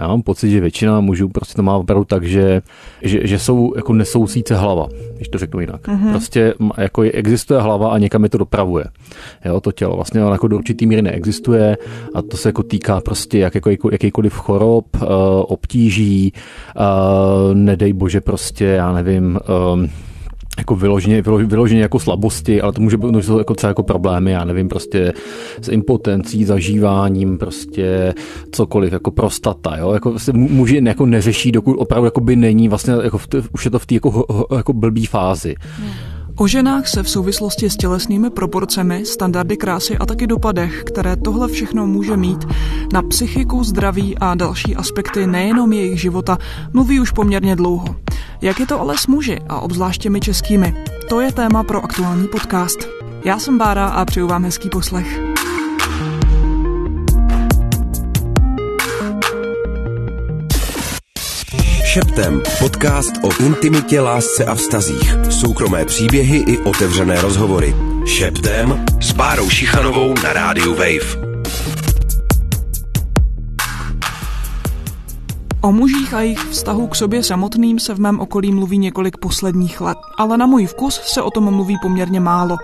Já mám pocit, že většina mužů prostě to má opravdu tak, že, že, že jsou jako nesousíce hlava, když to řeknu jinak. Mm-hmm. Prostě jako existuje hlava a někam je to dopravuje. Jo, to tělo vlastně jako do určitý míry neexistuje a to se jako týká prostě jak, jako, jako, jakýkoliv chorob, uh, obtíží, uh, nedej bože prostě, já nevím, um, jako vyloženě, vyloženě jako slabosti, ale to může být to jako třeba jako problémy, já nevím, prostě s impotencí, zažíváním, prostě cokoliv, jako prostata, jo, jako se muži jako neřeší, dokud opravdu jako by není, vlastně jako v, už je to v té jako, jako blbý fázi. Hmm. O ženách se v souvislosti s tělesnými proporcemi, standardy krásy a taky dopadech, které tohle všechno může mít, na psychiku, zdraví a další aspekty nejenom jejich života, mluví už poměrně dlouho. Jak je to ale s muži a obzvláště my českými? To je téma pro aktuální podcast. Já jsem Bára a přeju vám hezký poslech. Šeptem. Podcast o intimitě, lásce a vztazích. Soukromé příběhy i otevřené rozhovory. Šeptem s Bárou Šichanovou na rádiu Wave. O mužích a jejich vztahu k sobě samotným se v mém okolí mluví několik posledních let, ale na můj vkus se o tom mluví poměrně málo.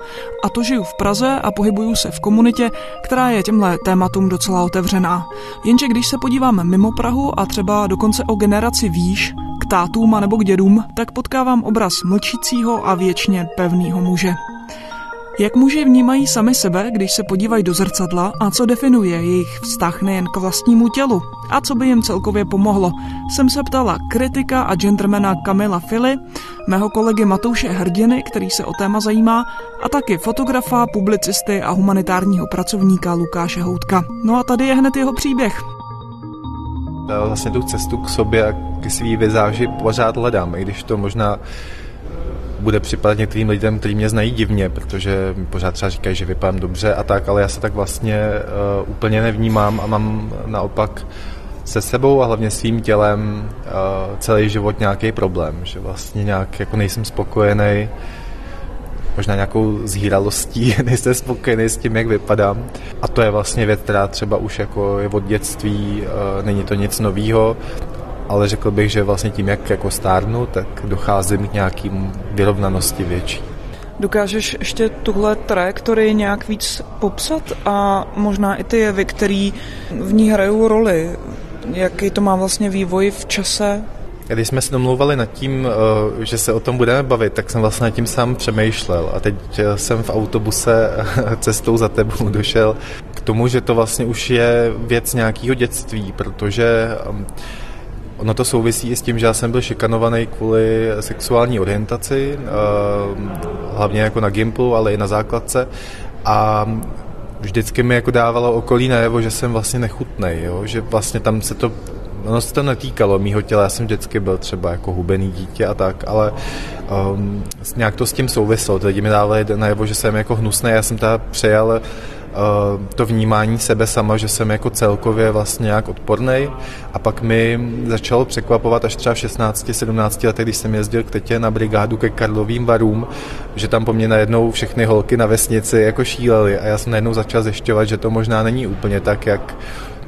A to žiju v Praze a pohybuju se v komunitě, která je těmhle tématům docela otevřená. Jenže když se podívám mimo Prahu a třeba dokonce o generaci výš, k tátům a nebo k dědům, tak potkávám obraz mlčícího a věčně pevného muže. Jak muži vnímají sami sebe, když se podívají do zrcadla a co definuje jejich vztah nejen k vlastnímu tělu a co by jim celkově pomohlo, jsem se ptala kritika a gentlemana Kamila Fili, mého kolegy Matouše Hrdiny, který se o téma zajímá, a taky fotografa, publicisty a humanitárního pracovníka Lukáše Houtka. No a tady je hned jeho příběh. Vlastně tu cestu k sobě a k svý vizáži pořád hledám, i když to možná bude připadat některým lidem, kteří mě znají divně, protože mi pořád třeba říkají, že vypadám dobře a tak, ale já se tak vlastně uh, úplně nevnímám a mám naopak se sebou a hlavně svým tělem uh, celý život nějaký problém, že vlastně nějak jako nejsem spokojený, možná nějakou zhýralostí, nejsem spokojený s tím, jak vypadám. A to je vlastně věc, která třeba už jako je od dětství, uh, není to nic novýho ale řekl bych, že vlastně tím, jak jako stárnu, tak docházím k nějakým vyrovnanosti větší. Dokážeš ještě tuhle trajektorii nějak víc popsat a možná i ty jevy, který v ní hrajou roli? Jaký to má vlastně vývoj v čase? Když jsme se domlouvali nad tím, eh, že se o tom budeme bavit, tak jsem vlastně nad tím sám přemýšlel. A teď eh, jsem v autobuse cestou za tebou došel k tomu, že to vlastně už je věc nějakého dětství, protože Ono to souvisí i s tím, že já jsem byl šikanovaný kvůli sexuální orientaci, eh, hlavně jako na Gimplu, ale i na základce. A vždycky mi jako dávalo okolí najevo, že jsem vlastně nechutnej, jo? že vlastně tam se to ono se to netýkalo mýho těla, já jsem vždycky byl třeba jako hubený dítě a tak, ale um, nějak to s tím souviselo. Ty lidi mi dávali najevo, že jsem jako hnusný, já jsem teda přejal to vnímání sebe sama, že jsem jako celkově vlastně nějak odporný. A pak mi začalo překvapovat až třeba v 16-17 letech, když jsem jezdil k tetě na brigádu ke Karlovým varům, že tam po mně najednou všechny holky na vesnici jako šílely. A já jsem najednou začal zjišťovat, že to možná není úplně tak, jak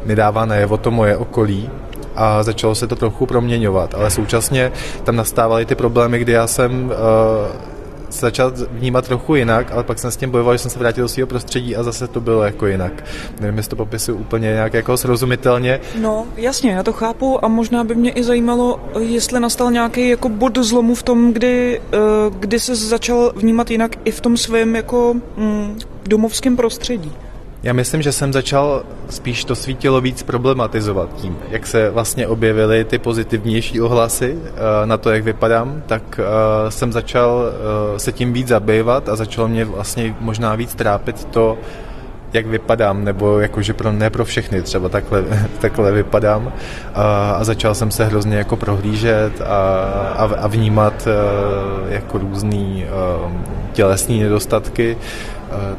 mi dává najevo to moje okolí. A začalo se to trochu proměňovat, ale současně tam nastávaly ty problémy, kdy já jsem uh, začal vnímat trochu jinak, ale pak jsem s tím bojoval, že jsem se vrátil do svého prostředí a zase to bylo jako jinak. Nevím, jestli to popisuju úplně nějak jako srozumitelně. No, jasně, já to chápu a možná by mě i zajímalo, jestli nastal nějaký jako bod zlomu v tom, kdy, eh, kdy se začal vnímat jinak i v tom svém jako mm, domovském prostředí. Já myslím, že jsem začal spíš to svítilo víc problematizovat tím, jak se vlastně objevily ty pozitivnější ohlasy eh, na to, jak vypadám, tak eh, jsem začal eh, se tím víc zabývat a začalo mě vlastně možná víc trápit to, jak vypadám, nebo jakože pro, ne pro všechny třeba takhle, takhle vypadám. A, a začal jsem se hrozně jako prohlížet a, a, a vnímat jako různý tělesní nedostatky,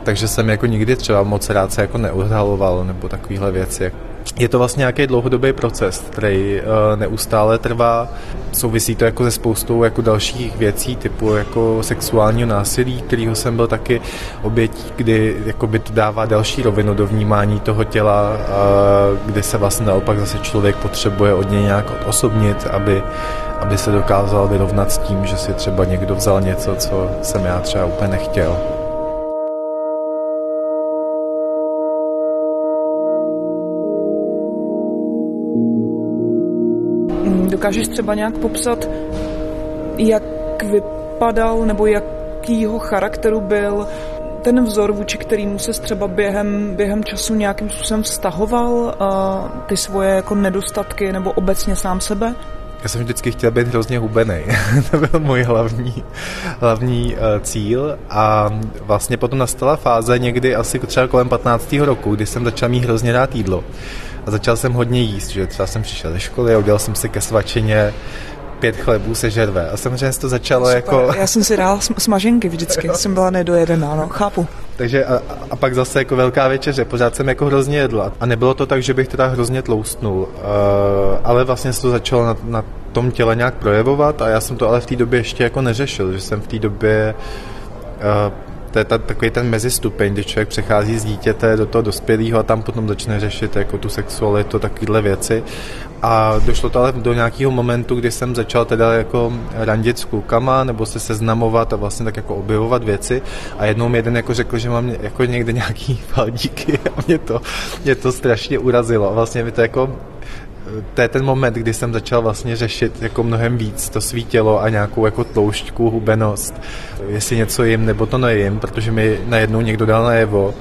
takže jsem jako nikdy třeba moc rád se jako neodhaloval nebo takovéhle věci, je to vlastně nějaký dlouhodobý proces, který uh, neustále trvá. Souvisí to jako se spoustou jako dalších věcí, typu jako sexuálního násilí, kterého jsem byl taky obětí, kdy jako by to dává další rovinu do vnímání toho těla, uh, kdy se vlastně naopak zase člověk potřebuje od něj nějak osobnit, aby, aby se dokázal vyrovnat s tím, že si třeba někdo vzal něco, co jsem já třeba úplně nechtěl. Dokážeš třeba nějak popsat, jak vypadal nebo jakýho charakteru byl ten vzor, vůči kterýmu se třeba během, během času nějakým způsobem vztahoval ty svoje jako nedostatky nebo obecně sám sebe? Já jsem vždycky chtěl být hrozně hubený. to byl můj hlavní, hlavní uh, cíl. A vlastně potom nastala fáze někdy asi třeba kolem 15. roku, kdy jsem začal mít hrozně rád jídlo a začal jsem hodně jíst, že třeba jsem přišel ze školy a udělal jsem si ke svačině pět chlebů se žerve. A samozřejmě to začalo Super. jako... Já jsem si dal smaženky vždycky, jsem byla nedojedená, no, chápu. Takže a, a pak zase jako velká večeře, pořád jsem jako hrozně jedl. A nebylo to tak, že bych teda hrozně tloustnul, uh, ale vlastně se to začalo na, na tom těle nějak projevovat a já jsem to ale v té době ještě jako neřešil, že jsem v té době uh, to je ta, takový ten mezistupeň, kdy člověk přechází z dítěte do toho dospělého a tam potom začne řešit jako tu sexualitu, takovéhle věci. A došlo to ale do nějakého momentu, kdy jsem začal teda jako randit s klukama nebo se seznamovat a vlastně tak jako objevovat věci a jednou mi jeden jako řekl, že mám jako někde nějaký faldíky a mě to, mě to strašně urazilo. A vlastně mi to jako to je ten moment, kdy jsem začal vlastně řešit jako mnohem víc to svítilo a nějakou jako tloušťku, hubenost, jestli něco jim nebo to nejím, protože mi najednou někdo dal najevo,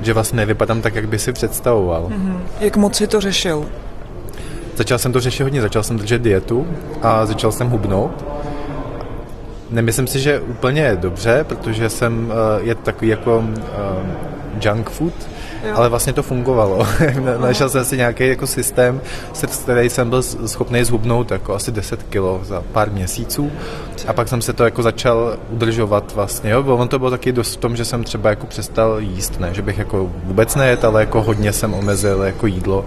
že vlastně nevypadám tak, jak by si představoval. Mm-hmm. Jak moc si to řešil? Začal jsem to řešit hodně, začal jsem držet dietu a začal jsem hubnout. Nemyslím si, že úplně dobře, protože jsem uh, je takový jako uh, junk food, ale vlastně to fungovalo. Našel jsem si nějaký jako systém, se který jsem byl schopný zhubnout jako asi 10 kilo za pár měsíců a pak jsem se to jako začal udržovat vlastně. Jo? On to bylo taky dost v tom, že jsem třeba jako přestal jíst, ne, že bych jako vůbec nejet, ale jako hodně jsem omezil jako jídlo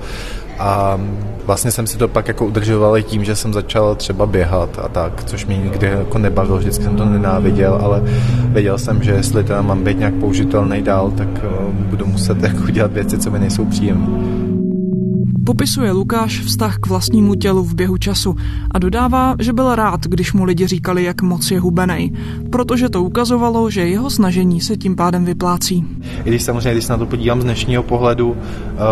a vlastně jsem si to pak jako udržoval tím, že jsem začal třeba běhat a tak, což mě nikdy jako nebavilo, vždycky jsem to nenáviděl, ale věděl jsem, že jestli teda mám být nějak použitelný dál, tak uh, budu muset jako dělat věci, co mi nejsou příjemné. Popisuje Lukáš vztah k vlastnímu tělu v běhu času a dodává, že byl rád, když mu lidi říkali, jak moc je hubenej, protože to ukazovalo, že jeho snažení se tím pádem vyplácí. I když samozřejmě, když se na to podívám z dnešního pohledu,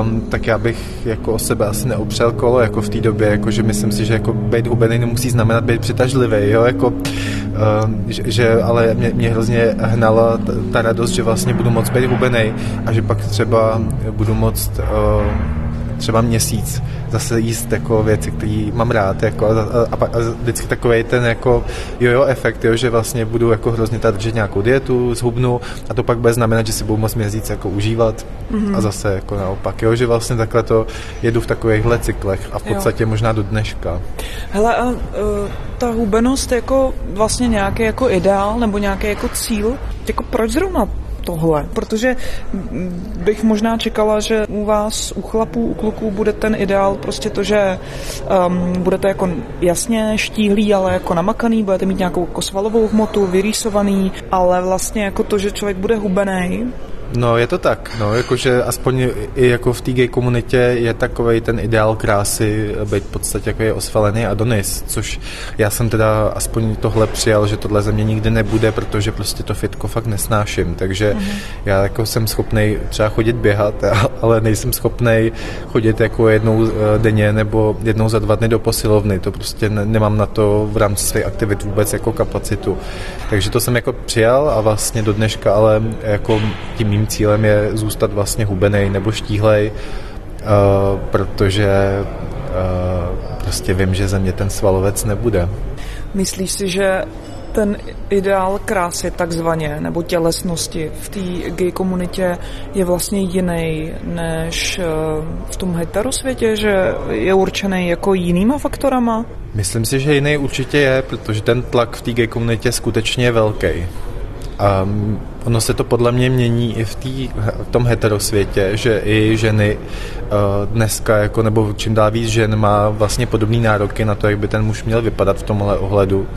um, tak já bych jako o sebe asi neopřel kolo jako v té době, jako že myslím si, že jako být hubený nemusí znamenat být přitažlivý, jo, jako, um, že, že, ale mě, mě hrozně hnala ta, ta radost, že vlastně budu moc být hubený a že pak třeba budu moc uh, třeba měsíc zase jíst jako věci, které mám rád jako a, a, a, a vždycky takový ten jako jojo efekt, jo, že vlastně budu jako hrozně tady držet nějakou dietu, zhubnu a to pak bude znamenat, že si budu moc měsíc jako užívat mm-hmm. a zase jako naopak, jo, že vlastně takhle to jedu v takovýchhle cyklech a v podstatě jo. možná do dneška. Hele, a uh, ta hubenost jako vlastně nějaký jako ideál nebo nějaký jako cíl, jako proč zrovna tohle, protože bych možná čekala, že u vás, u chlapů, u kluků bude ten ideál prostě to, že um, budete jako jasně štíhlý, ale jako namakaný, budete mít nějakou jako svalovou hmotu, vyrýsovaný, ale vlastně jako to, že člověk bude hubený, No, je to tak, no, jakože aspoň i jako v té gay komunitě je takový ten ideál krásy být v podstatě jako je osvalený Adonis, což já jsem teda aspoň tohle přijal, že tohle ze mě nikdy nebude, protože prostě to fitko fakt nesnáším, takže mm-hmm. já jako jsem schopný třeba chodit běhat, ale nejsem schopný chodit jako jednou eh, denně nebo jednou za dva dny do posilovny, to prostě nemám na to v rámci své aktivit vůbec jako kapacitu. Takže to jsem jako přijal a vlastně do dneška ale jako tím mým cílem je zůstat vlastně hubený nebo štíhlej, uh, protože uh, prostě vím, že ze mě ten svalovec nebude. Myslíš si, že ten ideál krásy takzvaně, nebo tělesnosti v té gay komunitě je vlastně jiný než eh, v tom heterosvětě, že je určený jako jinýma faktorama? Myslím si, že jiný určitě je, protože ten tlak v té gay komunitě skutečně je velký. Um, ono se to podle mě mění i v, tý, v tom heterosvětě, že i ženy uh, dneska, jako, nebo čím dál víc žen má vlastně podobné nároky na to, jak by ten muž měl vypadat v tomhle ohledu.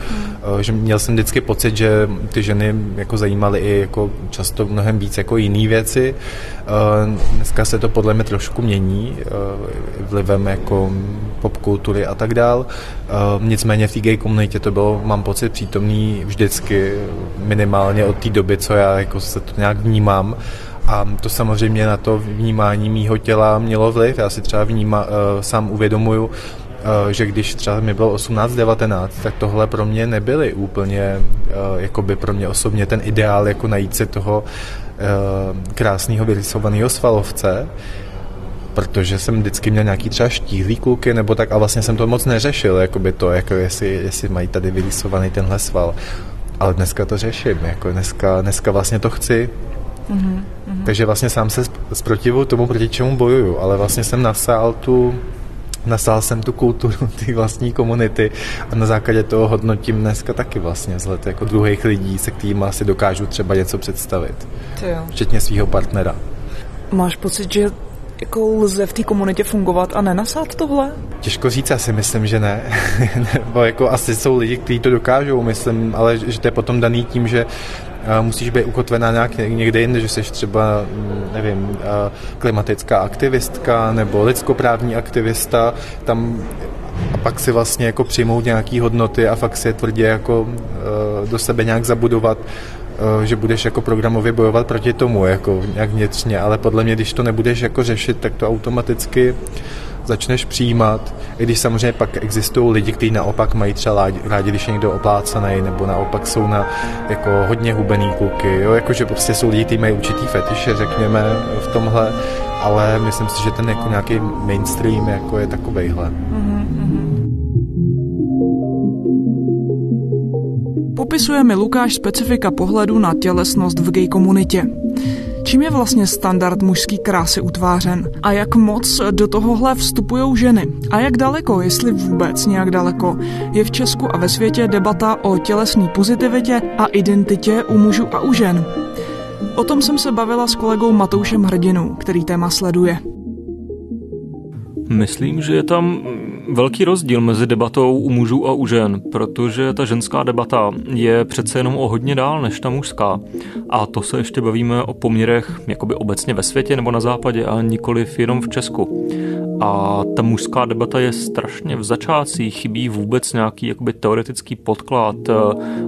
Uh, že měl jsem vždycky pocit, že ty ženy jako zajímaly i jako často mnohem víc jako jiné věci. Uh, dneska se to podle mě trošku mění uh, vlivem jako popkultury a tak dál. Uh, nicméně v té gay komunitě to bylo, mám pocit, přítomný vždycky, minimálně od té doby, co já jako se to nějak vnímám. A to samozřejmě na to vnímání mýho těla mělo vliv. Já si třeba vníma, uh, sám uvědomuju, uh, že když třeba mi bylo 18-19, tak tohle pro mě nebyly úplně, uh, jako by pro mě osobně ten ideál, jako najít si toho krásného vyrysovaného svalovce, protože jsem vždycky měl nějaký třeba štíhlý kluky nebo tak a vlastně jsem to moc neřešil, jako by to, jako jestli, jestli mají tady vyrysovaný tenhle sval. Ale dneska to řeším, jako dneska, dneska vlastně to chci. Mm-hmm. Takže vlastně sám se zprotivu tomu, proti čemu bojuju, ale vlastně jsem nasál tu, nasál jsem tu kulturu té vlastní komunity a na základě toho hodnotím dneska taky vlastně vzhled jako druhých lidí, se kterými si dokážu třeba něco představit. Včetně svého partnera. Máš pocit, že jako lze v té komunitě fungovat a nenasát tohle? Těžko říct, asi myslím, že ne. Nebo jako asi jsou lidi, kteří to dokážou, myslím, ale že to je potom daný tím, že musíš být ukotvená nějak někde jinde, že jsi třeba, mm, nevím, klimatická aktivistka nebo lidskoprávní aktivista, tam a pak si vlastně jako přijmout nějaký hodnoty a fakt si je tvrdě jako do sebe nějak zabudovat Eh, že budeš jako programově bojovat proti tomu, jako nějak vnitřně, ale podle mě, když to nebudeš jako řešit, tak to automaticky začneš přijímat, i když samozřejmě pak existují lidi, kteří naopak mají třeba rádi, když je někdo oplácaný, nebo naopak jsou na jako hodně hubený kluky, jo, jakože prostě jsou lidi, kteří mají určitý fetiše, řekněme, v tomhle, ale myslím si, že ten jako nějaký mainstream jako je takovejhle. Mm-hmm. Popisuje mi Lukáš specifika pohledu na tělesnost v gay komunitě. Čím je vlastně standard mužský krásy utvářen? A jak moc do tohohle vstupují ženy? A jak daleko, jestli vůbec nějak daleko, je v Česku a ve světě debata o tělesné pozitivitě a identitě u mužů a u žen? O tom jsem se bavila s kolegou Matoušem Hrdinou, který téma sleduje. Myslím, že je tam velký rozdíl mezi debatou u mužů a u žen, protože ta ženská debata je přece jenom o hodně dál než ta mužská. A to se ještě bavíme o poměrech jakoby obecně ve světě nebo na západě a nikoliv jenom v Česku. A ta mužská debata je strašně v začátcích, chybí vůbec nějaký jakoby teoretický podklad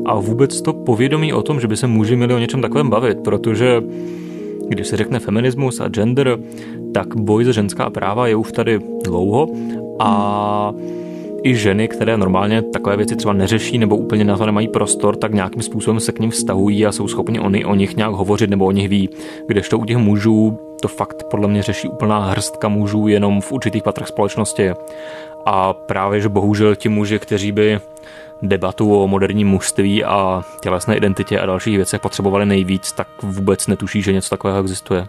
a vůbec to povědomí o tom, že by se muži měli o něčem takovém bavit, protože když se řekne feminismus a gender, tak boj za ženská práva je už tady dlouho a i ženy, které normálně takové věci třeba neřeší nebo úplně na to nemají prostor, tak nějakým způsobem se k ním vztahují a jsou schopni oni o nich nějak hovořit nebo o nich ví. Kdežto u těch mužů to fakt podle mě řeší úplná hrstka mužů jenom v určitých patrech společnosti. A právě, že bohužel ti muži, kteří by debatu o moderním mužství a tělesné identitě a dalších věcech potřebovali nejvíc, tak vůbec netuší, že něco takového existuje.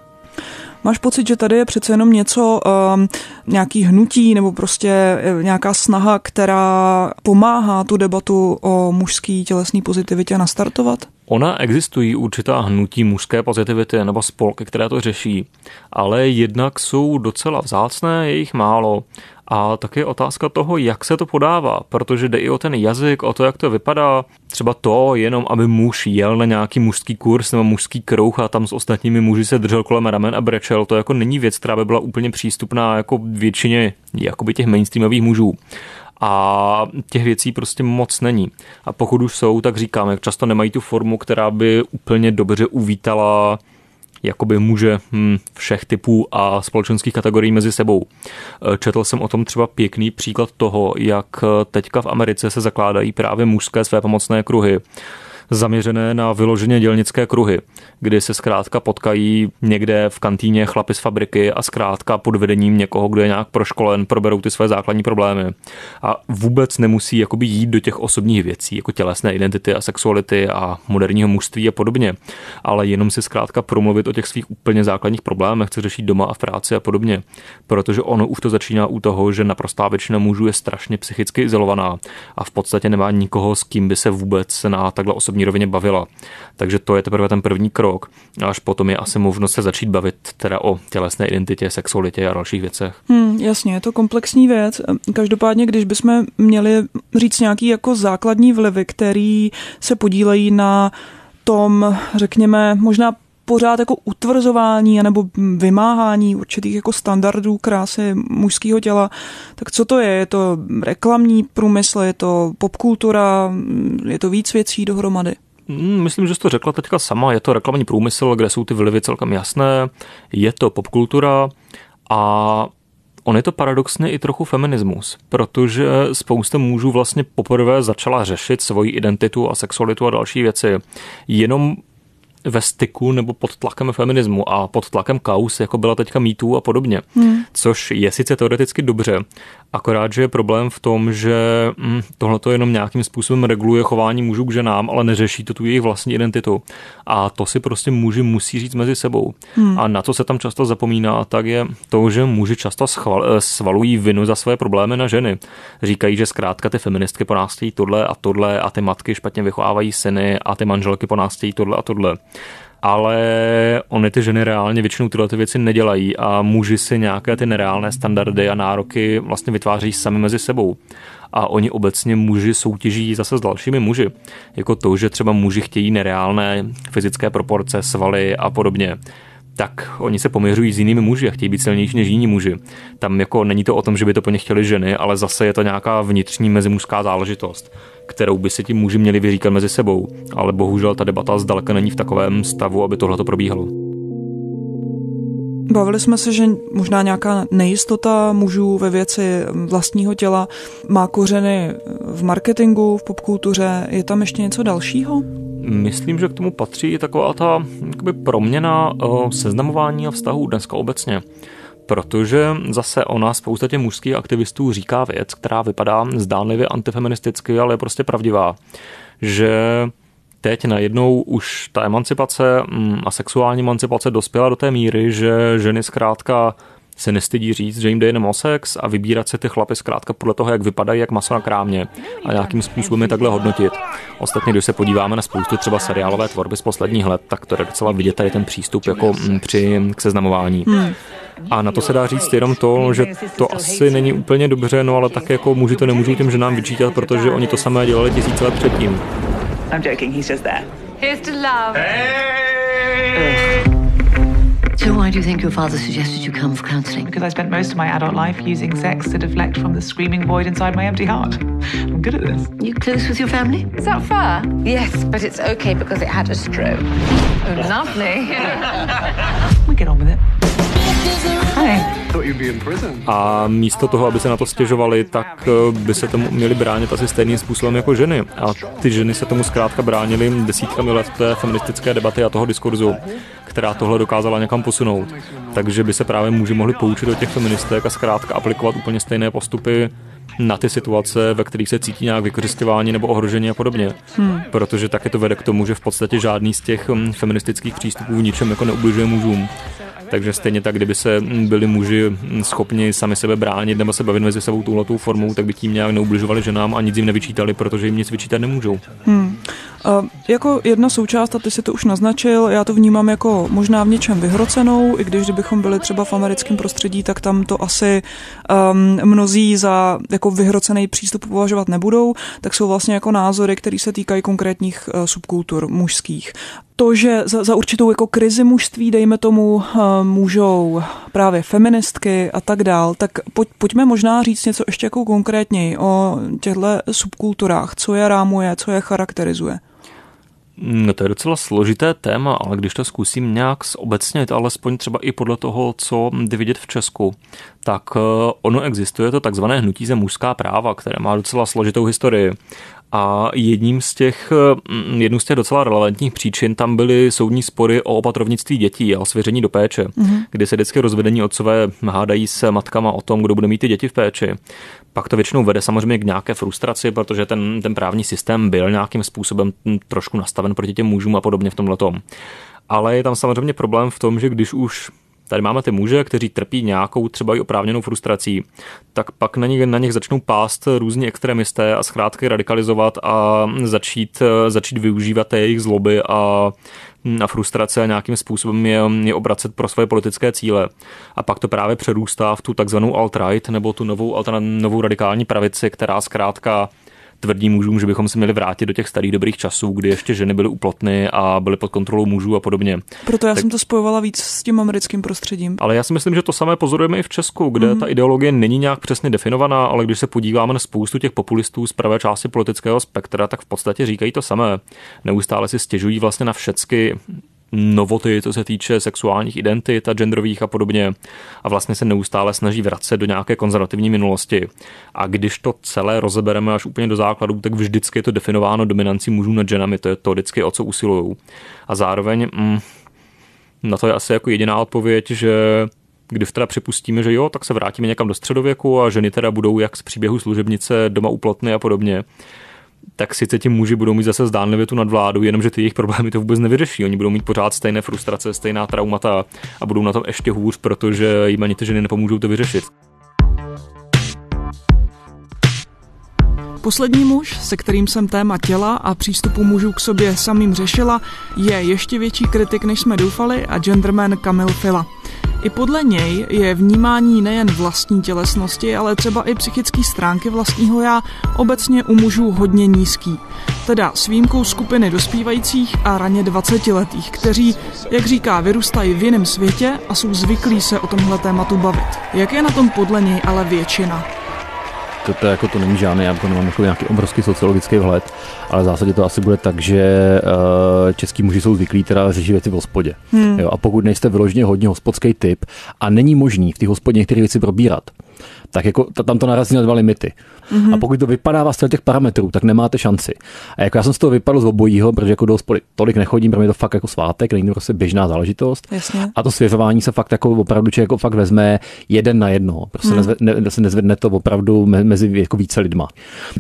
Máš pocit, že tady je přece jenom něco, um, nějaký hnutí nebo prostě eh, nějaká snaha, která pomáhá tu debatu o mužský tělesné pozitivitě nastartovat? Ona existují určitá hnutí mužské pozitivity nebo spolky, které to řeší, ale jednak jsou docela vzácné, je jich málo a taky otázka toho, jak se to podává, protože jde i o ten jazyk, o to, jak to vypadá. Třeba to, jenom aby muž jel na nějaký mužský kurz nebo mužský krouh a tam s ostatními muži se držel kolem ramen a brečel, to jako není věc, která by byla úplně přístupná jako většině jakoby těch mainstreamových mužů a těch věcí prostě moc není. A pokud už jsou, tak říkám, jak často nemají tu formu, která by úplně dobře uvítala jakoby muže hm, všech typů a společenských kategorií mezi sebou. E, četl jsem o tom třeba pěkný příklad toho, jak teďka v Americe se zakládají právě mužské své pomocné kruhy zaměřené na vyloženě dělnické kruhy, kdy se zkrátka potkají někde v kantýně chlapi z fabriky a zkrátka pod vedením někoho, kdo je nějak proškolen, proberou ty své základní problémy. A vůbec nemusí jakoby jít do těch osobních věcí, jako tělesné identity a sexuality a moderního mužství a podobně, ale jenom si zkrátka promluvit o těch svých úplně základních problémech, co řešit doma a v práci a podobně. Protože ono už to začíná u toho, že naprostá většina mužů je strašně psychicky izolovaná a v podstatě nemá nikoho, s kým by se vůbec na takhle osobní osobní rovině bavila. Takže to je teprve ten první krok. Až potom je asi možnost se začít bavit teda o tělesné identitě, sexualitě a dalších věcech. Hmm, jasně, je to komplexní věc. Každopádně, když bychom měli říct nějaký jako základní vlivy, který se podílejí na tom, řekněme, možná pořád jako utvrzování nebo vymáhání určitých jako standardů krásy mužského těla. Tak co to je? Je to reklamní průmysl, je to popkultura, je to víc věcí dohromady? Hmm, myslím, že jsi to řekla teďka sama. Je to reklamní průmysl, kde jsou ty vlivy celkem jasné. Je to popkultura a On je to paradoxně i trochu feminismus, protože spousta mužů vlastně poprvé začala řešit svoji identitu a sexualitu a další věci jenom ve styku nebo pod tlakem feminismu a pod tlakem kaus, jako byla teďka mýtů a podobně. Hmm. Což je sice teoreticky dobře, akorát, že je problém v tom, že hm, tohle to jenom nějakým způsobem reguluje chování mužů k ženám, ale neřeší to tu jejich vlastní identitu. A to si prostě muži musí říct mezi sebou. Hmm. A na co se tam často zapomíná, tak je to, že muži často schval, eh, svalují vinu za své problémy na ženy. Říkají, že zkrátka ty feministky po nás chtějí tohle a tohle a ty matky špatně vychovávají syny a ty manželky po nás chtějí tohle a tohle ale ony ty ženy reálně většinou tyhle ty věci nedělají a muži si nějaké ty nereálné standardy a nároky vlastně vytváří sami mezi sebou. A oni obecně muži soutěží zase s dalšími muži. Jako to, že třeba muži chtějí nereálné fyzické proporce, svaly a podobně tak oni se poměřují s jinými muži a chtějí být silnější než jiní muži. Tam jako není to o tom, že by to po ně chtěli ženy, ale zase je to nějaká vnitřní mezimužská záležitost kterou by si ti muži měli vyříkat mezi sebou. Ale bohužel ta debata zdaleka není v takovém stavu, aby tohle to probíhalo. Bavili jsme se, že možná nějaká nejistota mužů ve věci vlastního těla má kořeny v marketingu, v popkultuře. Je tam ještě něco dalšího? Myslím, že k tomu patří i taková ta jakoby proměna eh, seznamování a vztahů dneska obecně. Protože zase ona spousta těch mužských aktivistů říká věc, která vypadá zdánlivě antifeministicky, ale je prostě pravdivá, že teď najednou už ta emancipace mm, a sexuální emancipace dospěla do té míry, že ženy zkrátka se nestydí říct, že jim jde jenom o sex a vybírat se ty chlapy zkrátka podle toho, jak vypadají, jak maso na krámě a nějakým způsobem je takhle hodnotit. Ostatně, když se podíváme na spoustu třeba seriálové tvorby z posledních let, tak to je docela vidět tady ten přístup jako mm, při k seznamování. Hmm. A na to se dá říct jenom to, že to asi není úplně dobře, no ale tak jako muži to nemůžou těm ženám vyčítat, protože oni to samé dělali tisíce let předtím. I'm joking, he's just there. Here's to love. Hey! So why do you think your father suggested you come for counselling? Because I spent most of my adult life using sex to deflect from the screaming void inside my empty heart. I'm good at this. You close with your family? Is that fair? Yes, but it's okay because it had a stroke. Oh, lovely. we get on with it. A místo toho, aby se na to stěžovali, tak eh, by se tomu měli bránit asi stejným způsobem jako ženy. A ty ženy se tomu zkrátka bránily desítkami let té feministické debaty a toho diskurzu, která tohle dokázala někam posunout. Takže by se právě muži mohli poučit od těch feministek a zkrátka aplikovat úplně stejné postupy na ty situace, ve kterých se cítí nějak vykořišťování nebo ohrožení a podobně. Hmm. Protože taky to vede k tomu, že v podstatě žádný z těch hm, feministických přístupů ničem jako neubližuje mužům. Takže stejně tak, kdyby se byli muži schopni sami sebe bránit nebo se bavit mezi sebou touhletou formou, tak by tím nějak neubližovali ženám a nic jim nevyčítali, protože jim nic vyčítat nemůžou. Hmm. Uh, jako jedna součást, a ty si to už naznačil, já to vnímám jako možná v něčem vyhrocenou, i když kdybychom byli třeba v americkém prostředí, tak tam to asi um, mnozí za jako vyhrocený přístup považovat nebudou, tak jsou vlastně jako názory, které se týkají konkrétních uh, subkultur mužských to, že za, za určitou jako krizi mužství, dejme tomu, uh, můžou právě feministky a tak dál, tak pojď, pojďme možná říct něco ještě jako konkrétněji o těchto subkulturách, co je rámuje, co je charakterizuje. No to je docela složité téma, ale když to zkusím nějak zobecnit, alespoň třeba i podle toho, co jde vidět v Česku, tak eh, ono existuje to takzvané hnutí za mužská práva, které má docela složitou historii. A jedním z těch, mm, jednou z těch docela relevantních příčin tam byly soudní spory o opatrovnictví dětí a o svěření do péče, mm-hmm. kdy se vždycky rozvedení otcové hádají se matkama o tom, kdo bude mít ty děti v péči. Pak to většinou vede samozřejmě k nějaké frustraci, protože ten, ten právní systém byl nějakým způsobem trošku nastaven proti těm mužům a podobně v tomhle tom. Ale je tam samozřejmě problém v tom, že když už Tady máme ty muže, kteří trpí nějakou třeba i oprávněnou frustrací, tak pak na nich, na nich začnou pást různí extremisté a zkrátka radikalizovat a začít, začít využívat jejich zloby a na frustrace a nějakým způsobem je, je obracet pro své politické cíle. A pak to právě přerůstá v tu takzvanou alt-right nebo tu novou, novou radikální pravici, která zkrátka tvrdí mužům, že bychom se měli vrátit do těch starých dobrých časů, kdy ještě ženy byly uplotny a byly pod kontrolou mužů a podobně. Proto já tak, jsem to spojovala víc s tím americkým prostředím. Ale já si myslím, že to samé pozorujeme i v Česku, kde mm. ta ideologie není nějak přesně definovaná, ale když se podíváme na spoustu těch populistů z pravé části politického spektra, tak v podstatě říkají to samé. Neustále si stěžují vlastně na všecky novoty, co se týče sexuálních identit a genderových a podobně. A vlastně se neustále snaží vracet do nějaké konzervativní minulosti. A když to celé rozebereme až úplně do základů, tak vždycky je to definováno dominancí mužů nad ženami. To je to vždycky, o co usilují. A zároveň mm, na to je asi jako jediná odpověď, že když teda připustíme, že jo, tak se vrátíme někam do středověku a ženy teda budou jak z příběhu služebnice doma uplotny a podobně tak sice ti muži budou mít zase zdánlivě tu nadvládu, jenomže ty jejich problémy to vůbec nevyřeší. Oni budou mít pořád stejné frustrace, stejná traumata a budou na tom ještě hůř, protože jim ani ty ženy nepomůžou to vyřešit. Poslední muž, se kterým jsem téma těla a přístupu mužů k sobě samým řešila, je ještě větší kritik, než jsme doufali a genderman Kamil Fila. I podle něj je vnímání nejen vlastní tělesnosti, ale třeba i psychické stránky vlastního já obecně u mužů hodně nízký. Teda s výjimkou skupiny dospívajících a raně 20-letých, kteří, jak říká, vyrůstají v jiném světě a jsou zvyklí se o tomhle tématu bavit. Jak je na tom podle něj ale většina? To, to, jako to není žádný, já to nemám jako nějaký obrovský sociologický vhled, ale v zásadě to asi bude tak, že uh, český muži jsou zvyklí teda řešit věci v hospodě. Hmm. Jo, a pokud nejste vyloženě hodně hospodský typ a není možný v té hospodě některé věci probírat, tak jako tam to narazí na dva limity. Mm-hmm. A pokud to vypadá z těch parametrů, tak nemáte šanci. A jako já jsem z toho vypadl z obojího, protože jako do hospody tolik nechodím, protože je to fakt jako svátek, není to prostě běžná záležitost. Jasně. A to svěřování se fakt jako opravdu člověk jako fakt vezme jeden na jedno. Prostě mm. nezve, ne, se nezvedne to opravdu mezi jako více lidma.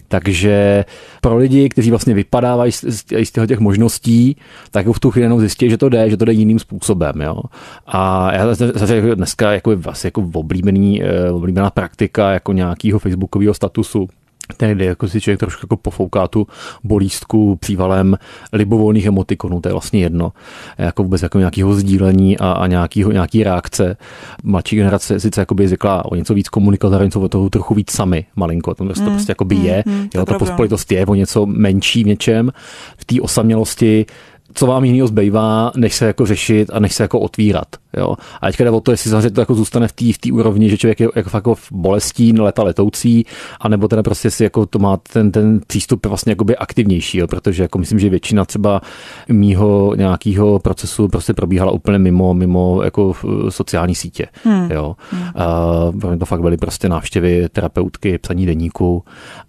Takže pro lidi, kteří vlastně vypadávají z, z, z těch možností, tak jako v tu chvíli jenom zjistí, že to jde, že to jde jiným způsobem. Jo? A já zase jako dneska jako vlastně jako oblíbený, eh, oblíbená praktika jako nějakého facebookového statusu Tehdy jako si člověk trošku jako pofouká tu bolístku přívalem libovolných emotikonů, to je vlastně jedno. Jako vůbec jako nějakého sdílení a, a nějakýho, nějaký reakce. Mladší generace sice jako by zvykla o něco víc komunikovat, zároveň jsou toho trochu víc sami malinko. To, mm, to prostě jako by je. Mm, mm, jo, ta pospolitost je o něco menší v něčem. V té osamělosti co vám jiného zbývá, než se jako řešit a než se jako otvírat. Jo? A teďka jde o to, jestli samozřejmě to jako zůstane v té v úrovni, že člověk je jako, jako v bolestí, leta letoucí, anebo teda prostě si jako to má ten, ten přístup vlastně jakoby aktivnější, jo? protože jako myslím, že většina třeba mýho nějakého procesu prostě probíhala úplně mimo, mimo jako sociální sítě. Hmm. Jo? Hmm. A to fakt byly prostě návštěvy terapeutky, psaní deníku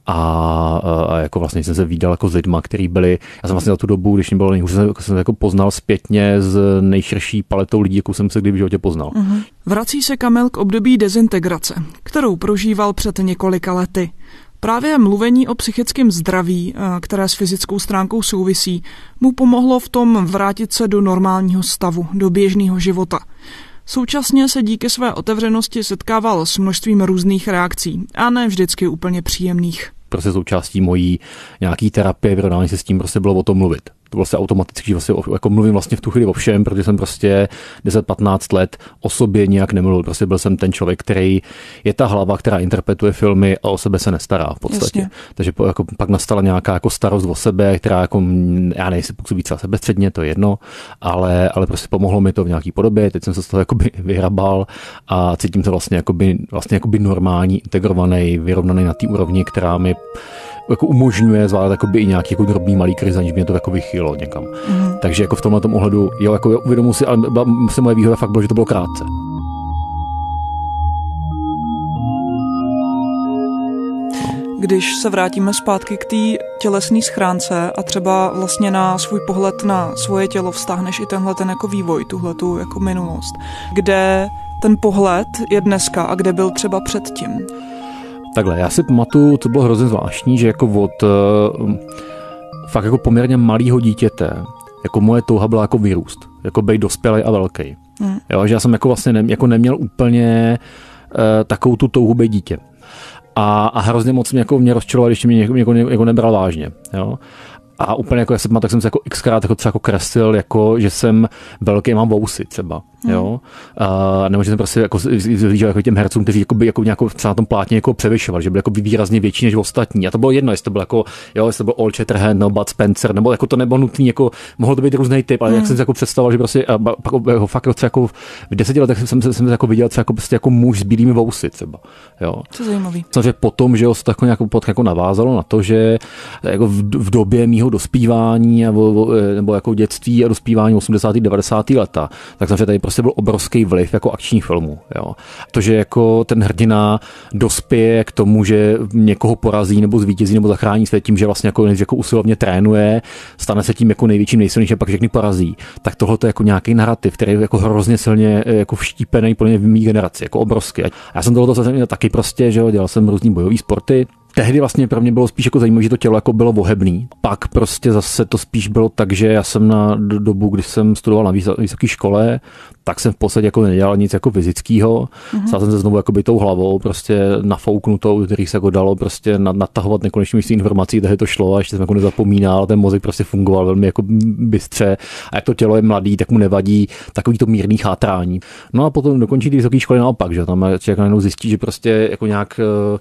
a, a, jako vlastně jsem se výdal jako s lidma, který byli, já jsem vlastně za tu dobu, když mě bylo nejhůř, jsem, jsem jako poznal zpětně z nejširší paletou lidí, jakou jsem se kdy v životě poznal. Uh-huh. Vrací se Kamil k období dezintegrace, kterou prožíval před několika lety. Právě mluvení o psychickém zdraví, eh, které s fyzickou stránkou souvisí, mu pomohlo v tom vrátit se do normálního stavu, do běžného života. Současně se díky své otevřenosti setkával s množstvím různých reakcí a ne vždycky úplně příjemných prostě součástí mojí nějaký terapie, vyrovnání se s tím prostě bylo o tom mluvit vlastně automaticky, že vlastně jako mluvím vlastně v tu chvíli o všem, protože jsem prostě 10-15 let o sobě nějak nemluvil. Prostě byl jsem ten člověk, který je ta hlava, která interpretuje filmy a o sebe se nestará v podstatě. Jasně. Takže jako, pak nastala nějaká jako starost o sebe, která jako, já nejsem působí třeba sebestředně, to je jedno, ale, ale prostě pomohlo mi to v nějaký podobě. Teď jsem se z toho jakoby vyhrabal a cítím se vlastně jakoby, vlastně jakoby normální, integrovaný, vyrovnaný na té úrovni, která mi jako umožňuje zvládat jakoby i nějaký jako drobný malý kriz, aniž mě to jako vychýlo někam. Mm. Takže jako v tomhle tom ohledu, jo, jako uvědomuji si, ale byla, se moje výhoda fakt bylo, že to bylo krátce. Když se vrátíme zpátky k té tělesné schránce a třeba vlastně na svůj pohled na svoje tělo vztáhneš i tenhle ten jako vývoj, tuhle tu jako minulost, kde ten pohled je dneska a kde byl třeba předtím. Takhle, já si pamatuju, to bylo hrozně zvláštní, že jako od uh, fakt jako poměrně malého dítěte, jako moje touha byla jako vyrůst, jako být dospělý a velký. Hmm. Jo, že já jsem jako vlastně ne, jako neměl úplně uh, takovou tu touhu být dítě. A, a hrozně moc mě, jako mě rozčiloval, když mě někdo, někdo, jako nebral vážně. Jo? A úplně jako, já jsem, tak jsem se jako xkrát jako třeba jako kreslil, jako, že jsem velký, mám vousy třeba, hmm. jo. A, nebo že jsem prostě jako zlížel jako těm hercům, kteří jako by jako nějakou třeba na tom plátně jako převyšovali, že byli jako výrazně větší než ostatní. A to bylo jedno, jestli to byl jako, jo, jestli to byl Old Shatterhand nebo Bud Spencer, nebo jako to nebylo nutný, jako mohl to být různý typ, ale hmm. jak jsem si jako představoval, že prostě a, pak ho fakt třeba jako v deseti letech jsem, jsem, jsem jako viděl třeba jako, prostě jako muž s bílými vousy třeba, jo. Co zajímavý. Samozřejmě potom, že ho to jako nějak jako navázalo na to, že jako v, v době mýho dospívání nebo, nebo jako dětství a dospívání 80. 90. leta, tak samozřejmě tady prostě byl obrovský vliv jako akčních filmů. Jo. To, že jako ten hrdina dospěje k tomu, že někoho porazí nebo zvítězí nebo zachrání svět tím, že vlastně jako, jako usilovně trénuje, stane se tím jako největším, nejsilnějším, pak všechny porazí. Tak tohle je jako nějaký narrativ, který je jako hrozně silně jako vštípený pro v mý generaci, jako obrovský. A já jsem tohle taky prostě, že jo, dělal jsem různý bojový sporty, tehdy vlastně pro mě bylo spíš jako zajímavé, že to tělo jako bylo vohebný. Pak prostě zase to spíš bylo tak, že já jsem na dobu, kdy jsem studoval na vysoké škole, tak jsem v podstatě jako nedělal nic jako fyzického. Mm-hmm. Stál jsem se znovu jako by tou hlavou, prostě nafouknutou, který se jako dalo prostě natahovat nekonečně množství informací, tehdy to šlo a ještě jsem jako nezapomínal, ten mozek prostě fungoval velmi jako bystře a jak to tělo je mladý, tak mu nevadí takový to mírný chátrání. No a potom dokončí ty vysoké školy naopak, že tam člověk najednou zjistí, že prostě jako nějak uh,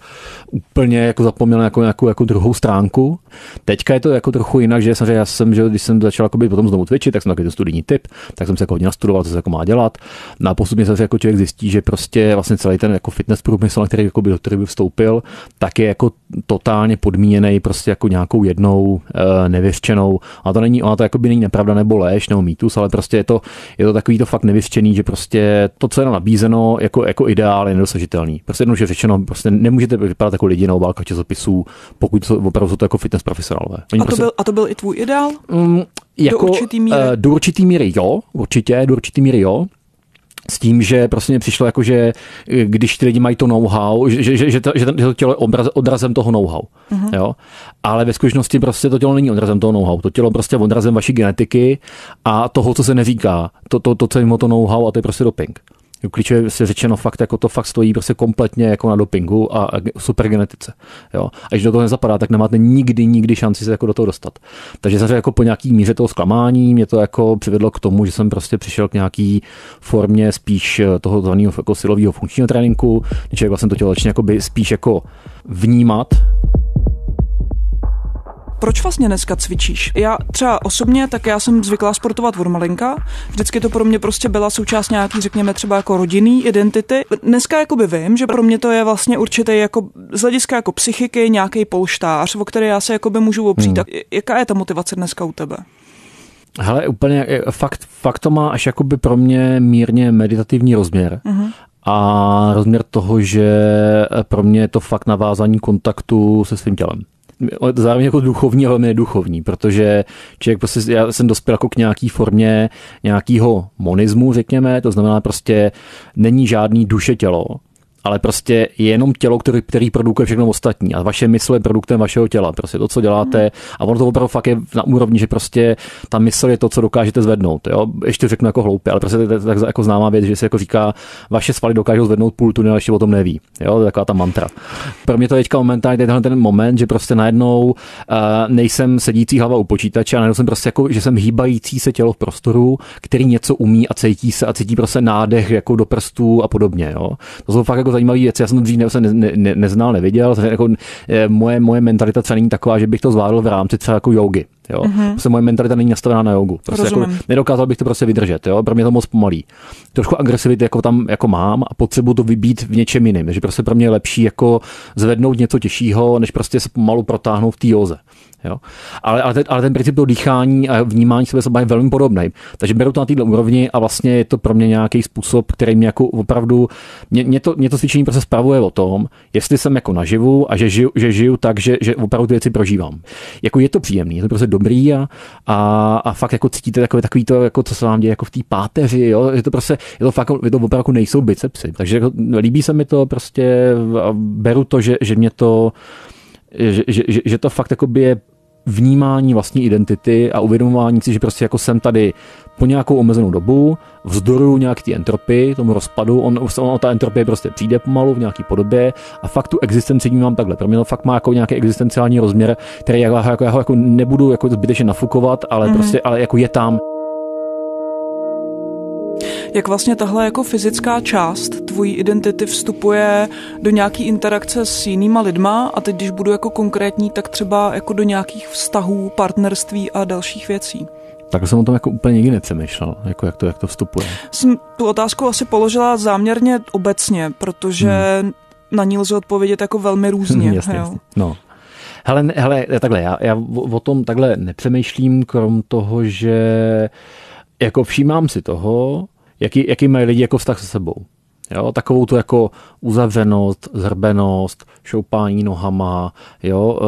úplně jako zapomněl jako nějakou jako druhou stránku. Teďka je to jako trochu jinak, že samozřejmě já jsem, že když jsem začal jako potom znovu cvičit, tak jsem takový to studijní typ, tak jsem se jako hodně nastudoval, co se jako má dělat dělat. No a postupně se jako člověk zjistí, že prostě vlastně celý ten jako fitness průmysl, na který, jako by, do který by vstoupil, tak je jako totálně podmíněný prostě jako nějakou jednou e, nevěřčenou. A to není, ona to jako by není nepravda nebo lež nebo mýtus, ale prostě je to, je to takový to fakt nevěřčený, že prostě to, co je nabízeno jako, jako ideál, je nedosažitelný. Prostě že řečeno, prostě nemůžete vypadat jako lidi na obálkách časopisů, pokud opravdu jsou to jako fitness profesionálové. a, to prostě, byl, a to byl i tvůj ideál? Um, jako, do určitý míry? Uh, do určitý míry jo, určitě, do určitý míry jo s tím, že prostě mě přišlo jako, že eh, když ty lidi mají to know-how, že, že, že, to, že to tělo je obraz, odrazem toho know-how. Uh-huh. Jo? Ale ve skutečnosti prostě to tělo není odrazem toho know-how. To tělo prostě odrazem vaší genetiky a toho, co se neříká. To, to, to co je to know-how a to je prostě doping klíčově se řečeno fakt, jako to fakt stojí prostě kompletně jako na dopingu a super genetice. Jo. A když do toho nezapadá, tak nemáte nikdy, nikdy šanci se jako do toho dostat. Takže zase jako po nějaký míře toho zklamání mě to jako přivedlo k tomu, že jsem prostě přišel k nějaký formě spíš eh, toho zvaného jako silového funkčního tréninku, když vlastně to tělo začne spíš jako vnímat, proč vlastně dneska cvičíš? Já třeba osobně, tak já jsem zvyklá sportovat od malinka. Vždycky to pro mě prostě byla součást nějaký, řekněme, třeba jako rodinný identity. Dneska jakoby vím, že pro mě to je vlastně určitý jako z hlediska jako psychiky nějaký polštář, o který já se jakoby můžu opřít. Hmm. Tak jaká je ta motivace dneska u tebe? Hele, úplně, fakt, fakt to má až jakoby pro mě mírně meditativní rozměr. Uh-huh a rozměr toho, že pro mě je to fakt navázání kontaktu se svým tělem zároveň jako duchovní, ale neduchovní, protože člověk prostě, já jsem dospěl jako k nějaký formě nějakého monismu, řekněme, to znamená prostě není žádný duše tělo, ale prostě je jenom tělo, který, který produkuje všechno ostatní a vaše mysl je produktem vašeho těla. Prostě to, co děláte a ono to opravdu fakt je na úrovni, že prostě ta mysl je to, co dokážete zvednout. Jo? Ještě řeknu jako hloupě, ale prostě to je tak jako známá věc, že se jako říká, vaše svaly dokážou zvednout půl tuny, ale ještě o tom neví. Jo? To je taková ta mantra. Pro mě to je teďka momentálně tenhle ten moment, že prostě najednou uh, nejsem sedící hlava u počítače a najednou jsem prostě jako, že jsem hýbající se tělo v prostoru, který něco umí a cítí se a cítí prostě nádech jako do prstů a podobně. Jo? To jsou fakt jako zajímavé věci. Já jsem to dřív ne, ne, ne, neznal, neviděl. Jako, eh, moje, moje mentalita třeba není taková, že bych to zvládl v rámci třeba jako jogy. Jo? Mm-hmm. Prostě moje mentalita není nastavená na jogu. Prostě jako, nedokázal bych to prostě vydržet. Jo? Pro mě to moc pomalý. Trošku agresivity jako tam jako mám a potřebuji to vybít v něčem jiném. Takže prostě pro mě je lepší jako zvednout něco těžšího, než prostě se pomalu protáhnout v té joze. Jo? Ale, ale, ten, ale ten princip toho dýchání a vnímání sebe sebe je velmi podobný. Takže beru to na této úrovni a vlastně je to pro mě nějaký způsob, který mě jako opravdu, mě, mě, to, mě to cvičení prostě spravuje o tom, jestli jsem jako naživu a že žiju, že žiju tak, že, že opravdu ty věci prožívám. Jako je to příjemný, je to prostě dobrý a, a, a fakt jako cítíte takové takový to, jako co se vám děje jako v té páteři, jo? je to prostě, je to fakt, je to opravdu jako nejsou bicepsy. Takže jako, líbí se mi to prostě beru to, že, že mě to, že, že, že, že to fakt je vnímání vlastní identity a uvědomování si, že prostě jako jsem tady po nějakou omezenou dobu, vzdoruju nějaký ty entropy, tomu rozpadu, on, on, ta entropie prostě přijde pomalu v nějaký podobě a fakt tu existenci vnímám takhle. Pro mě to fakt má jako nějaký existenciální rozměr, který já, jako, jako, jako nebudu jako zbytečně nafukovat, ale mm-hmm. prostě, ale jako je tam jak vlastně tahle jako fyzická část tvojí identity vstupuje do nějaký interakce s jinýma lidma a teď, když budu jako konkrétní, tak třeba jako do nějakých vztahů, partnerství a dalších věcí. Tak jsem o tom jako úplně nikdy nepřemýšlel, jako jak to, jak to vstupuje. Jsem tu otázku asi položila záměrně obecně, protože hmm. na ní lze odpovědět jako velmi různě. jasně, jasně. No. Hele, hele, takhle, já, já o tom takhle nepřemýšlím, krom toho, že jako všímám si toho, jaký, jaký mají lidi jako vztah se sebou. Jo, takovou tu jako uzavřenost, zhrbenost, šoupání nohama, jo,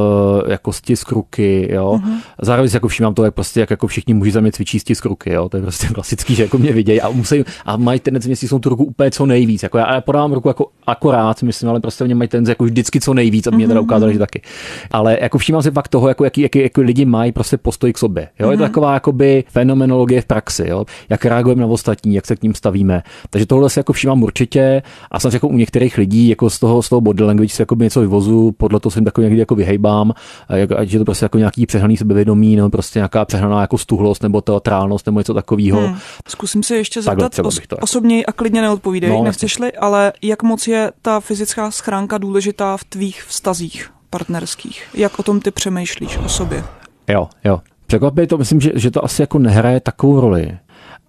e, jako stisk ruky, jo. Uh-huh. Zároveň si jako všímám to, jak prostě jak jako všichni muži za mě cvičí stisk ruky, jo. To je prostě klasický, že jako mě vidějí a musí, a mají tendenci mě tu ruku úplně co nejvíc. Jako já, já podávám ruku jako akorát, myslím, ale prostě mě mají tendenci jako vždycky co nejvíc, aby mě teda ukázali, že taky. Ale jako všímám si fakt toho, jako jaký, jaký, jaký lidi mají prostě postoj k sobě. Jo. Uh-huh. Je to taková jakoby fenomenologie v praxi, jo. Jak reagujeme na ostatní, jak se k ním stavíme. Takže tohle si jako všímám určitě a jsem jako u některých lidí, jako z toho, z toho body language si jako něco vyvozu, podle toho se jim takový někdy jako vyhejbám, jak, ať je to prostě jako nějaký přehnaný sebevědomí, nebo prostě nějaká přehnaná jako stuhlost, nebo teatrálnost, nebo něco takového. Hmm. Zkusím se ještě zeptat os- osobně a klidně neodpovídej, no, nechceš-li, ale jak moc je ta fyzická schránka důležitá v tvých vztazích partnerských? Jak o tom ty přemýšlíš o sobě? Jo, jo. Překvapuje to, myslím, že, že to asi jako nehraje takovou roli.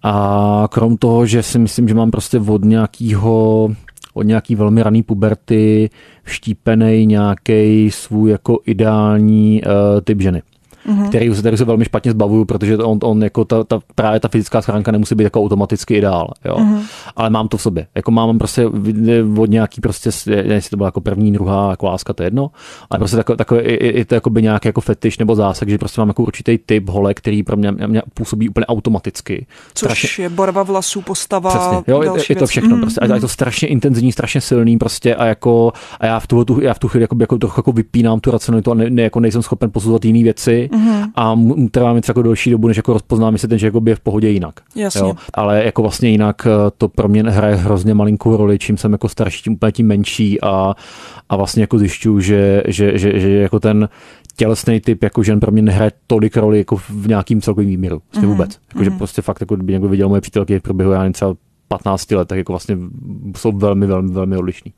A krom toho, že si myslím, že mám prostě od nějakého od nějaký velmi raný puberty vštípený nějaký svůj jako ideální uh, typ ženy mm-hmm. který se, tady se velmi špatně zbavuju, protože on, on jako ta, ta, právě ta fyzická schránka nemusí být jako automaticky ideál, jo. Mm-hmm. Ale mám to v sobě. Jako mám prostě od nějaký prostě, jestli to byla jako první, druhá jako láska, to je jedno, ale prostě takové, takové je, to jako by nějaký jako fetiš nebo zásek, že prostě mám jako určitý typ hole, který pro mě, mě působí úplně automaticky. Což strašně, je barva vlasů, postava, Přesně, jo, je, je, to všechno mm, prostě. A je to strašně intenzivní, strašně silný prostě a jako a já v tu, tu, já v tu chvíli jako, jako trochu jako vypínám tu racionalitu a ne, ne, jako nejsem schopen posuzovat jiné věci mm-hmm. a trvá mi třeba jako delší dobu, než jako rozpoznám, jestli ten člověk je v pohodě jinak. Jasně. Jo? Ale jako vlastně jinak eh, to pro mě hraje hrozně malinkou roli, čím jsem jako starší, tím úplně tím menší a, a vlastně jako zjišťuju, že, že, že, že jako ten tělesný typ jako žen pro mě nehraje tolik roli jako v nějakým celkovým výměru. Vlastně mm-hmm. vůbec. Jako, mm-hmm. že prostě fakt, jako kdyby někdo viděl moje přítelky v průběhu, já třeba 15 let, tak jako vlastně jsou velmi, velmi, velmi odlišní.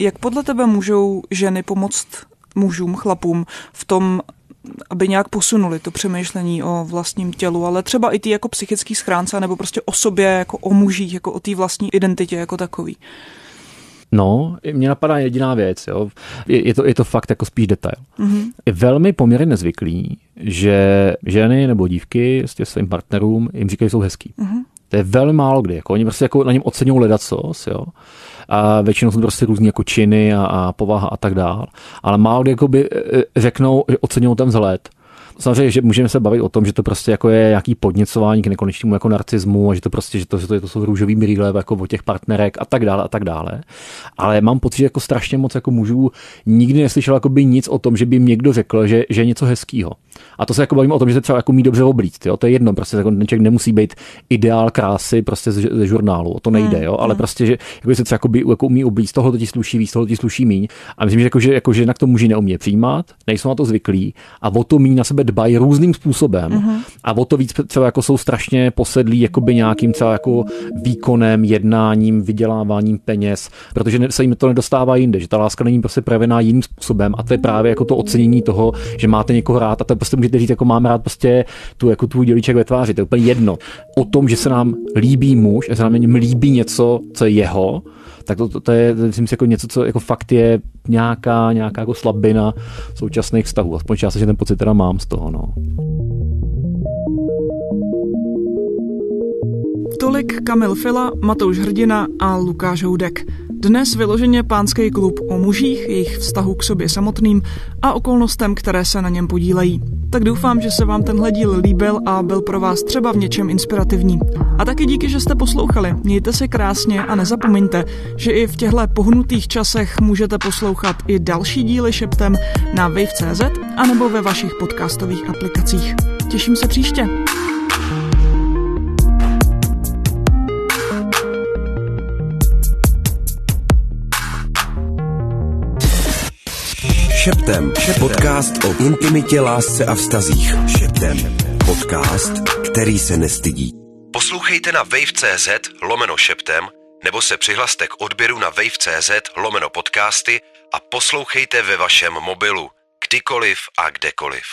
Jak podle tebe můžou ženy pomoct mužům, chlapům v tom, aby nějak posunuli to přemýšlení o vlastním tělu, ale třeba i ty jako psychický schránce, nebo prostě o sobě, jako o mužích, jako o té vlastní identitě jako takový. No, mě napadá jediná věc, jo. Je, je, to, je to fakt jako spíš detail. Mm-hmm. Je velmi poměrně nezvyklý, že ženy nebo dívky s svým partnerům jim říkají, že jsou hezký. Mm-hmm. To je velmi málo kdy. Jako oni prostě jako na něm oceňují ledacos, jo. A většinou jsou prostě různý jako činy a, a povaha a tak dál. Ale málo kdy jako by e, e, řeknou, že oceňují ten vzhled samozřejmě, že můžeme se bavit o tom, že to prostě jako je nějaký podněcování k nekonečnému jako narcismu a že to prostě, že to, že to, že to jsou růžový brýle jako o těch partnerek a tak dále a tak dále. Ale mám pocit, že jako strašně moc jako mužů nikdy neslyšel jako by nic o tom, že by jim někdo řekl, že, že je něco hezkého. A to se jako bavím o tom, že se třeba jako mít dobře oblíct, jo? to je jedno, prostě jako člověk nemusí být ideál krásy prostě ze, žurnálu, o to nejde, hmm, jo? ale hmm. prostě, že jako se třeba jako, by, jako umí oblíct, tohle ti sluší víc, tohle ti sluší míň. A myslím, že, jako, že, jako, že jinak to muži neumě přijímat, nejsou na to zvyklí a o to míň na sebe dbají různým způsobem. Mm-hmm. A o to víc třeba jako jsou strašně posedlí jakoby nějakým třeba jako výkonem, jednáním, vyděláváním peněz, protože se jim to nedostává jinde, že ta láska není prostě projevená jiným způsobem a to je právě jako to ocenění toho, že máte někoho rád a to prostě můžete říct, jako máme rád prostě tu jako tvůj dělíček ve tváři, to je úplně jedno. O tom, že se nám líbí muž, že se nám líbí něco, co je jeho, tak to, to, to je, myslím si, jako něco, co jako fakt je nějaká, nějaká jako slabina současných vztahů. Aspoň částečně ten pocit teda mám z toho. No. Tolik Kamil Fila, Matouš Hrdina a Lukáš Houdek. Dnes vyloženě pánský klub o mužích, jejich vztahu k sobě samotným a okolnostem, které se na něm podílejí. Tak doufám, že se vám tenhle díl líbil a byl pro vás třeba v něčem inspirativní. A taky díky, že jste poslouchali. Mějte se krásně a nezapomeňte, že i v těchto pohnutých časech můžete poslouchat i další díly šeptem na wave.cz anebo ve vašich podcastových aplikacích. Těším se příště. Šeptem. Podcast o intimitě, lásce a vztazích. Šeptem. Podcast, který se nestydí. Poslouchejte na wave.cz lomeno šeptem nebo se přihlaste k odběru na wave.cz lomeno podcasty a poslouchejte ve vašem mobilu, kdykoliv a kdekoliv.